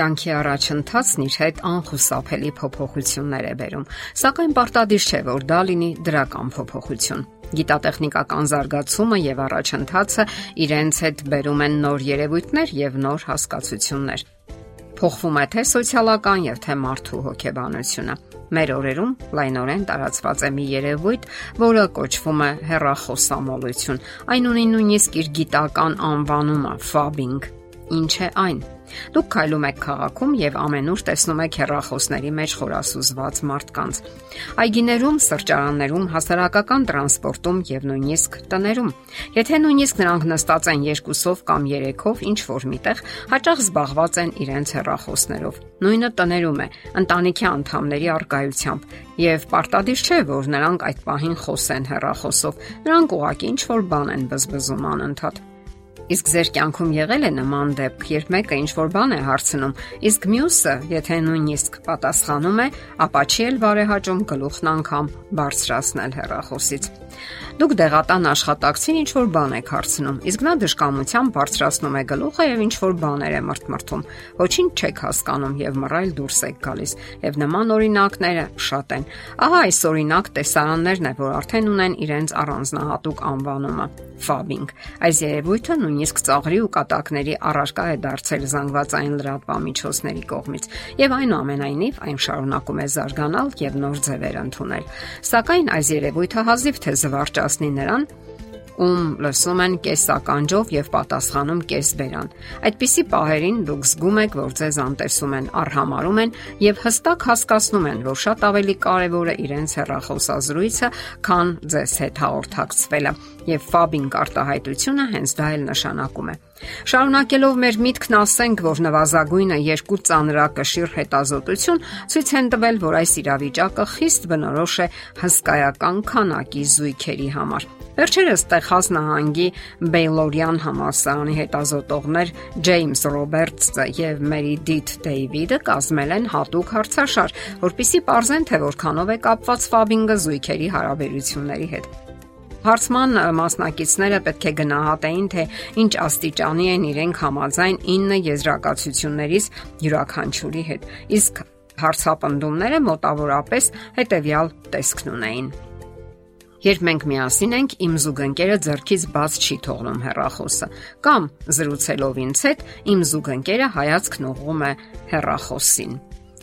Կյանքի առաջընթացն իր հետ անխուսափելի փոփոխություններ է բերում, սակայն պարտադիր չէ, որ դա լինի դրական փոփոխություն։ Գիտատեխնիկական զարգացումը եւ առաջընթացը իրենց հետ բերում են նոր երևույթներ եւ նոր հասկացություններ։ Փոխվում է թե սոցիալական եւ թե մարդու հոգեբանությունը։ Մեր օրերում լայնորեն տարածված է մի երևույթ, որը կոչվում է հերախոսամոլություն։ Այն ունի նույնիսկ իր գիտական անվանումը՝ ֆաբինգ։ Ինչ է այն։ Դուք քայլում եք քաղաքում եւ ամենուր տեսնում եք հեռախոսների մեջ խորասուզված մարդկանց։ Այգիներում, սրճարաններում, հասարակական տրանսպորտում եւ նույնիսկ տներում։ Եթե նույնիսկ նրանք նստած են երկուսով կամ երեքով ինչ որ միտեղ, հաճախ զբաղված են իրենց հեռախոսներով։ Նույնը տներում է, ընտանիքի անդամների արկայությամբ եւ պարտադիր չէ, որ նրանք այդ պահին խոսեն հեռախոսով։ Նրանք ուղակի ինչ որ բան են բզբզում անընդհատ։ Իսկ ձեր կյանքում եղել է նման դեպք, երբ մեկը ինչ որ բան է հարցնում, իսկ մյուսը, եթե նույնիսկ պատասխանում է, ապա չի էլ բարեհաճում գլուխն անգամ բարձրացնել հեռախոսից։ Դուք դեղատան աշխատակցին ինչ որ բան եք հարցնում, իսկ նա դժկամությամբ բարձրացնում է գլուխը եւ ինչ որ բաներ է մրթմրթում։ Ոչինչ չեք հասկանում եւ մռայլ դուրս եք գալիս։ Եվ նման օրինակները շատ են։ Ահա այս օրինակ տեսարաններն է, որ արդեն ունեն իրենց առանձնահատուկ անվանումը՝ ֆաբինգ։ Այս երևույթը նույնիսկ ծաղրի ու կատակների առարկա է դարձել զանգվածային լրատվամիջոցների կողմից, եւ այնուամենայնիվ այն շարունակում է զարգանալ եւ նոր ձևեր ընդունել։ Սակայն այս երևույթը հազիվ թե զվարճացնի նրան, ում լսում են կեսականջով եւ պատասխանում կեսբերան։ Այդպիսի պահերին դուք զգում եք, որ ձեզ անտեսում են, արհամարում են եւ հստակ հասկացնում են, որ շատ ավելի կարեւոր է իրենց հեռախոսազրույցը, քան ձեզ հետ հաղորդակցվելը եւ ֆաբինգ արտահայտությունը հենց դա էլ նշանակում է։ Շարունակելով մեր միտքն ասենք, որ նվազագույնը երկու ծանրակշիռ հետազոտություն ցույց են տվել, որ այս իրավիճակը խիստ բնորոշ է հսկայական քանակի զույգերի համար։ Վերջերս Տեխաս նահանգի Բեյլորյան համալսարանի հետազոտողներ Ջեյմս Ռոբերտսը եւ Մերիդիթ Դեյվիդը կազմել են հատուկ հարցաշար, որpիսի ողջեն թե որքանով է կապված ֆաբինգը զույգերի հարաբերությունների հետ։ Հարցման մասնակիցները պետք է գնահատեին, թե ինչ աստիճանի են իրենք համաձայն 9 եզրակացություններից յուրաքանչյուրի հետ։ Իսկ հարցապնդումները մոտավորապես հետևյալ տեսքն ունեին։ Երբ մենք միասին ենք, իմ զուգընկերը ձեռքից բաց չի թողնում հեռախոսը, կամ զրուցելով ինձ հետ, իմ զուգընկերը հայացքն ուղղում է հեռախոսին։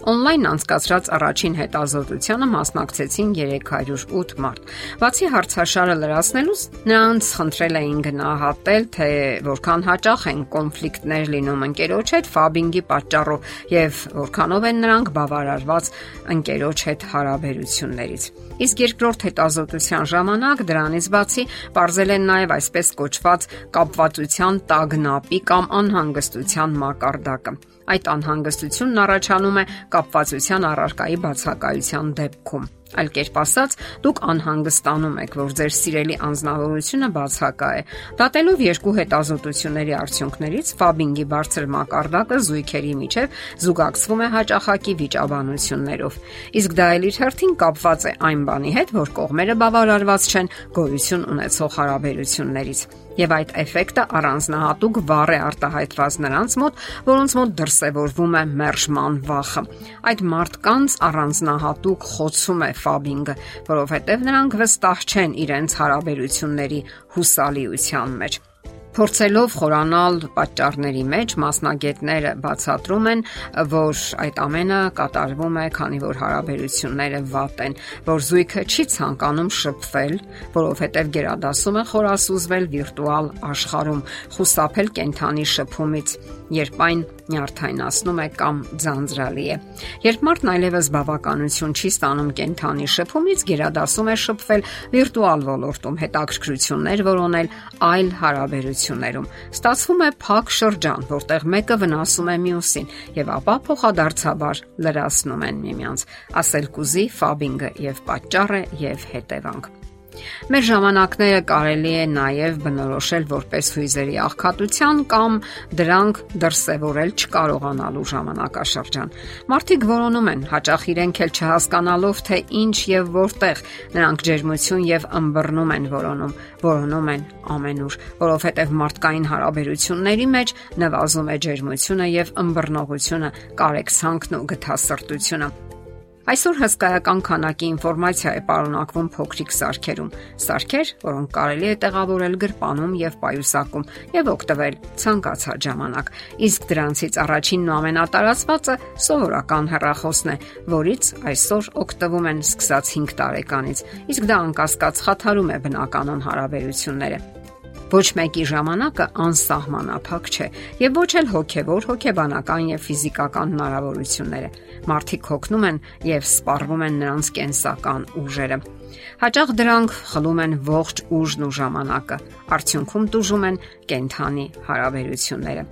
Օնլայն անցկացրած առաջին հետազոտությանը մասնակցեցին 308 մարդ։ Բացի հարցաշարը լրացնելուց, նրանց խնդրել էին գնահատել, թե որքան հաճախ են կոնֆլիկտներ լինում ընկերոջ հետ ֆաբինգի պատճառով եւ որքանով են նրանք բավարարված ընկերոջ հետ հարաբերություններից։ Իսկ երկրորդ հետազոտության ժամանակ դրանից բացի ողրել են նաև այսպես կոչված կապվածության տագնապի կամ անհանգստության մակարդակը։ Այդ անհանգստությունն առաջանում է կապվածության առարկայի բացակայության դեպքում։ Այլ կերպ ասած, դուք անհանգստանում եք, որ ձեր սիրելի անznավորությունը բացակա է։ Դատելով երկու հետազոտությունների արդյունքներից, Ֆաբինգի բարձր մակարդակը զույգերի միջև զուգակցվում է հաճախակի վիճաբանություններով։ Իսկ դա էլ իր հերթին կապված է այն բանի հետ, որ կողմերը բավարարված չեն գոյություն ունեցող հարաբերություններից եւ այդ էֆեկտը առանձնահատուկ վառ է արտահայտված նրանց մոտ, որոնց մոտ դրսևորվում է մերժման վախը։ Այդ մարդկանց առանձնահատուկ խոցում է ֆաբինգը, որովհետեւ նրանք վստահ չեն իրենց հարաբերությունների հուսալիության մեջ։ Փորձելով խորանալ պատճառների մեջ մասնագետները բացատրում են, որ այդ ամենը կատարվում է, քանի որ հարաբերությունները վատ են, որ զույգը չի ցանկանում շփվել, որովհետև գերադասում է խորասուզվել վիրտուալ աշխարհում, խուսափել կենթանի շփումից, երբ այն նյարդայնացնում է կամ ձանձրալի է։ Երբ մարդն այլևս բավականություն չի ստանում կենթանի շփումից, գերադասում է շփվել վիրտուալ ոլորտում, հետաքրքրություններ որոնել այլ հարաբերություններ ընկերություններում։ Ստացվում է փակ շրջան, որտեղ մեկը վնասում է մյուսին եւ ապա փոխադարձաբար լրացնում են միմյանց։ Ասել կուզի ֆաբինգը եւ պատճառը եւ հետևանք։ Մեր ժամանակները կարելի է նաև բնորոշել որպես հույզերի աղքատության կամ դրանք դրսևորել չկարողանալու ժամանակաշրջան։ Մարդիկ որոնում են, հաճախ իրենք էլ չհասկանալով թե ինչ եւ որտեղ նրանք ջերմություն եւ ըմբռնում են որոնում, որոնում են ամենուր, որովհետեւ մարդկային հարաբերությունների մեջ նվազում է ջերմությունը եւ ըմբռնողությունը, կարեկցանքն ու գթասրտությունը։ Այսօր հսկայական քանակի ինֆորմացիա է պարունակվում փոքրիկ սարքերում։ Սարքեր, որոնք կարելի է տեղավորել գրպանում եւ պայուսակում եւ օգտվել ցանկացած ժամանակ։ Իսկ դրանցից առաջինն ու ամենատարածվածը սովորական հեռախոսն է, որից այսօր օգտվում են սկսած 5 տարեկանից։ Իսկ դա անկասկած խաթարում է բնականon հարաբերությունները։ Ոչ մեկի ժամանակը անսահմանափակ չէ եւ ոչ էլ հոգեվոր, հոգեբանական եւ ֆիզիկական հնարավորությունները։ Մարդիկ հոգնում են եւ սպառվում են նրանց կենսական ուժերը։ Հաճախ դրանք խլում են ողջ ուժն ու ժամանակը։ Արդյունքում տուժում են կենթանի հարաբերությունները։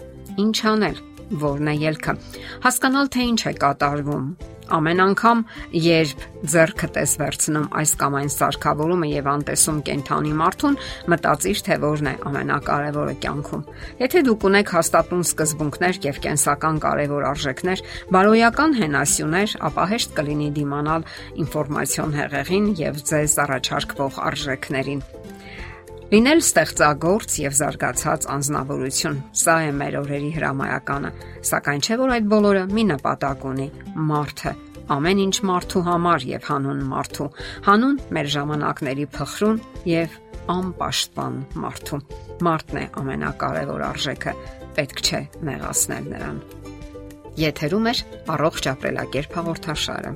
Ինչ անել։ Որն է ելքը։ Հասկանալ թե ինչ է կատարվում, Ամեն անգամ, երբ ձեռքը տես վերցնում այս կամ այն սարքավորումը եւ անտեսում կենթանի մարդուն, մտածիր թե որն է ամենակարևորը կյանքում։ Եթե դուք ունեք հաստատուն սկզբունքներ եւ կենսական կարևոր արժեքներ, բարոյական հենասյուներ, ապա հեշտ կլինի դիմանալ ինֆորմացիոն հեղեղին եւ ձեզ առաջարկվող արժեքներին։ Լինել ստեղծագործ եւ զարգացած անznավորություն։ Սա է մեր օրերի հրամայականը, սակայն չէ որ այդ բոլորը մի նպատակ ունի՝ մարդը։ Ամեն ինչ մարդու համար եւ հանուն մարդու, հանուն մեր ժամանակների փխրուն եւ անպաշտպան մարդու։ Մարդն է ամենակարևոր արժեքը, պետք չէ նեղացնել նրան։ Եթերում է առողջ ապրելակերպ հաղորդաշարը։